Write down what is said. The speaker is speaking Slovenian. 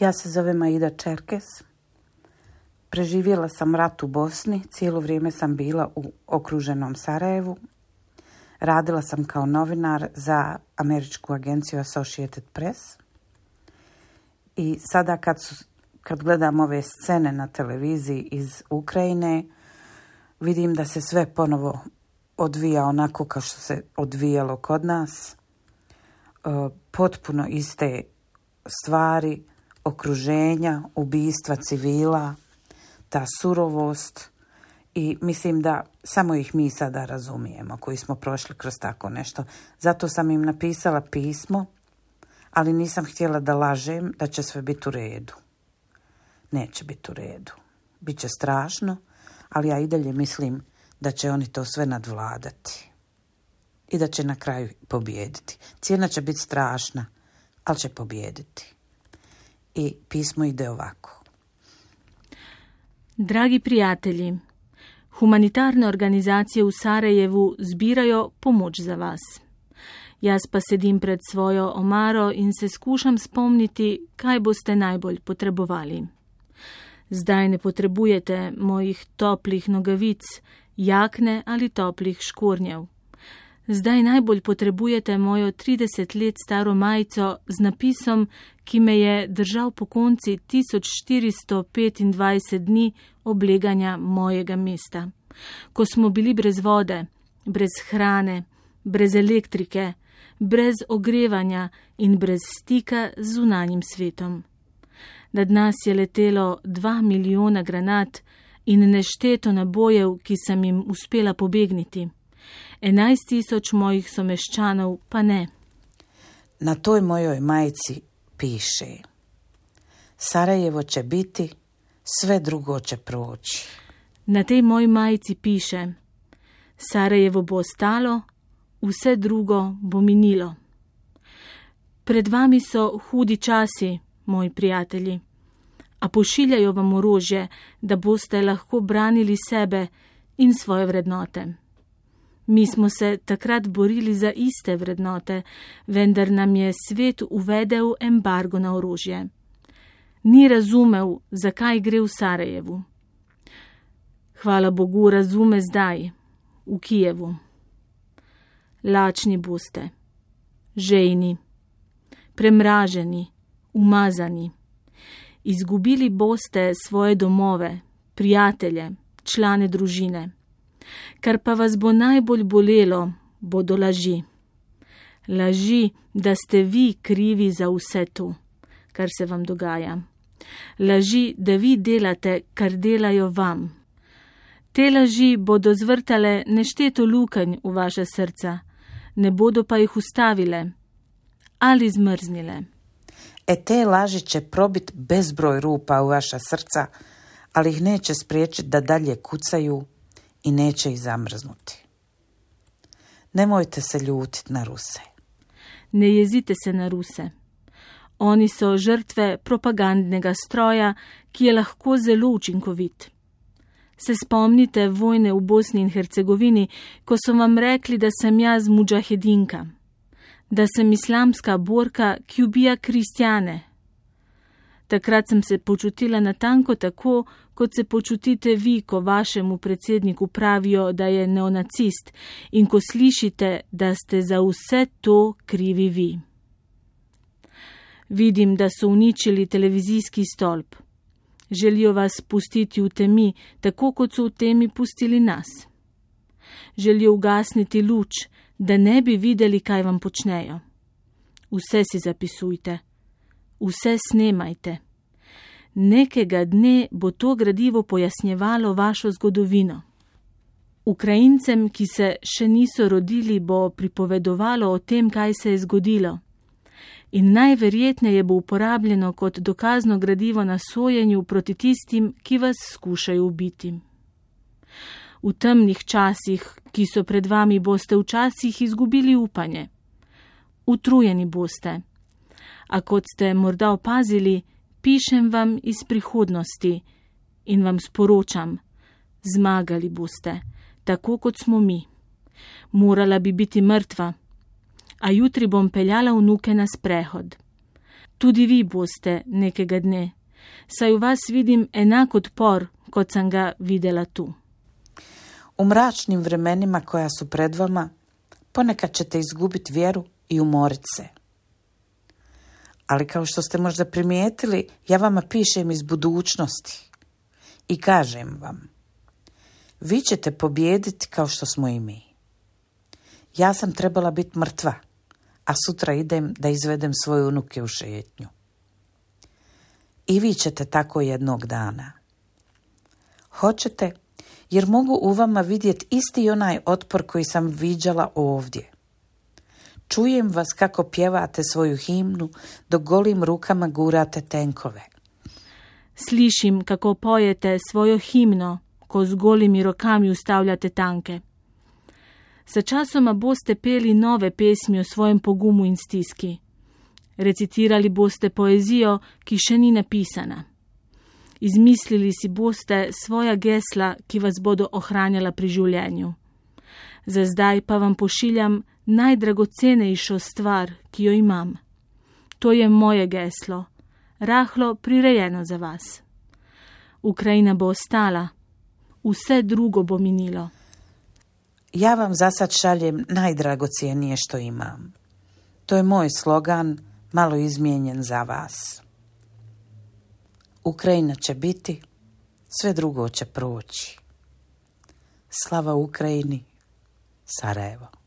Ja se zovem Aida Čerkes. Preživjela sam rat u Bosni, cijelo vrijeme sam bila u okruženom Sarajevu. Radila sam kao novinar za američku agenciju Associated Press. I sada kad, su, kad gledam ove scene na televiziji iz Ukrajine, vidim da se sve ponovo odvija onako kao što se odvijalo kod nas. E, potpuno iste stvari, okruženja, ubistva civila, ta surovost i mislim da samo ih mi sada razumijemo koji smo prošli kroz tako nešto. Zato sam im napisala pismo, ali nisam htjela da lažem da će sve biti u redu. Neće biti u redu. Biće strašno, ali ja i dalje mislim da će oni to sve nadvladati i da će na kraju pobijediti. Cijena će biti strašna, ali će pobijediti. I pismo ide ovako. Dragi prijatelji, humanitarne organizacije v Sarajevu zbirajo pomoč za vas. Jaz pa sedim pred svojo omaro in se skušam spomniti, kaj boste najbolj potrebovali. Zdaj ne potrebujete mojih toplih nogavic, jakne ali toplih škornjev. Zdaj najbolj potrebujete mojo 30 let staro majico z napisom, ki me je držal po konci 1425 dni obleganja mojega mesta. Ko smo bili brez vode, brez hrane, brez elektrike, brez ogrevanja in brez stika z zunanjim svetom. Nad nas je letelo dva milijona granat in nešteto nabojev, ki sem jim uspela pobegniti. 11 tisoč mojih someščanov pa ne. Na toj mojoj majici piše: Sarajevo će biti, sve drugo će proći. Na tej moji majici piše: Sarajevo bo ostalo, vse drugo bo minilo. Pred vami so hudi časi, moji prijatelji, a pošiljajo vam orožje, da boste lahko branili sebe in svoje vrednote. Mi smo se takrat borili za iste vrednote, vendar nam je svet uvedel embargo na orožje. Ni razumel, zakaj gre v Sarajevu. Hvala Bogu, razume zdaj, v Kijevu. Lačni boste, žejni, premraženi, umazani. Izgubili boste svoje domove, prijatelje, člane družine. Kar pa vas bo najbolj bolelo, bodo laži. Laži, da ste vi krivi za vse to, kar se vam dogaja. Laži, da vi delate, kar delajo vam. Te laži bodo zvrtale nešteto lukenj v vaše srca, ne bodo pa jih ustavile ali zmrznile. E te laži će probit bezbroj rupa u vaša srca, ali ih neće spriječiti da dalje kucaju i neće ih zamrznuti. Nemojte se ljutiti na Ruse. Ne jezite se na Ruse. Oni so žrtve propagandnega stroja, ki je lahko zelo učinkovit. Se spomnite vojne v Bosni in Hercegovini, ko so vam rekli, da sem jaz muđahedinka, da sem islamska borka, ki ubija kristjane. Takrat sem se počutila natanko tako, kot se počutite vi, ko vašemu predsedniku pravijo, da je neonacist in ko slišite, da ste za vse to krivi vi. Vidim, da so uničili televizijski stolp. Želijo vas pustiti v temi, tako kot so v temi pustili nas. Želijo ugasniti luč, da ne bi videli, kaj vam počnejo. Vse si zapisujte, vse snemajte. Nekega dne bo to gradivo pojasnjevalo vašo zgodovino. Ukrajincem, ki se še niso rodili, bo pripovedovalo o tem, kaj se je zgodilo in najverjetneje bo uporabljeno kot dokazno gradivo na sojenju proti tistim, ki vas skušajo ubiti. V temnih časih, ki so pred vami, boste včasih izgubili upanje. Utrujeni boste. A kot ste morda opazili, pišem vam iz prihodnosti in vam sporočam, zmagali boste, tako kot smo mi. Morala bi biti mrtva, a jutri bom peljala vnuke na sprehod. Tudi vi boste nekega dne, saj v vas vidim enak odpor, kot sem ga videla tu. U mračnim vremenima koja su pred vama, ponekad ćete izgubiti vjeru i umorit se. Ali kao što ste možda primijetili, ja vama pišem iz budućnosti i kažem vam, vi ćete pobijediti kao što smo i mi. Ja sam trebala biti mrtva, a sutra idem da izvedem svoje unuke u šetnju. I vi ćete tako jednog dana. Hoćete, jer mogu u vama vidjeti isti onaj otpor koji sam viđala ovdje. Čujem vas kako pjevate svoju himnu, dok golim rukama gurate tenkove. Slišim, kako pojete svojo himno, ko z golimi rokami ustavljate tanke. Sa časoma boste peli nove pesmi o svojem pogumu in stiski. Recitirali boste poezijo, ki še ni napisana. Izmislili si boste svoja gesla, ki vas bodo ohranjala pri življenju. Za zdaj pa vam pošiljam najdragocenejšo stvar, ki jo imam. To je moje geslo, rahlo prirejeno za vas. Ukrajina bo ostala, vse drugo bo minilo. Ja vam za sad šaljem najdragocijenije što imam. To je moj slogan, malo izmijenjen za vas. Ukrajina će biti, sve drugo će proći. Slava Ukrajini, Sarajevo.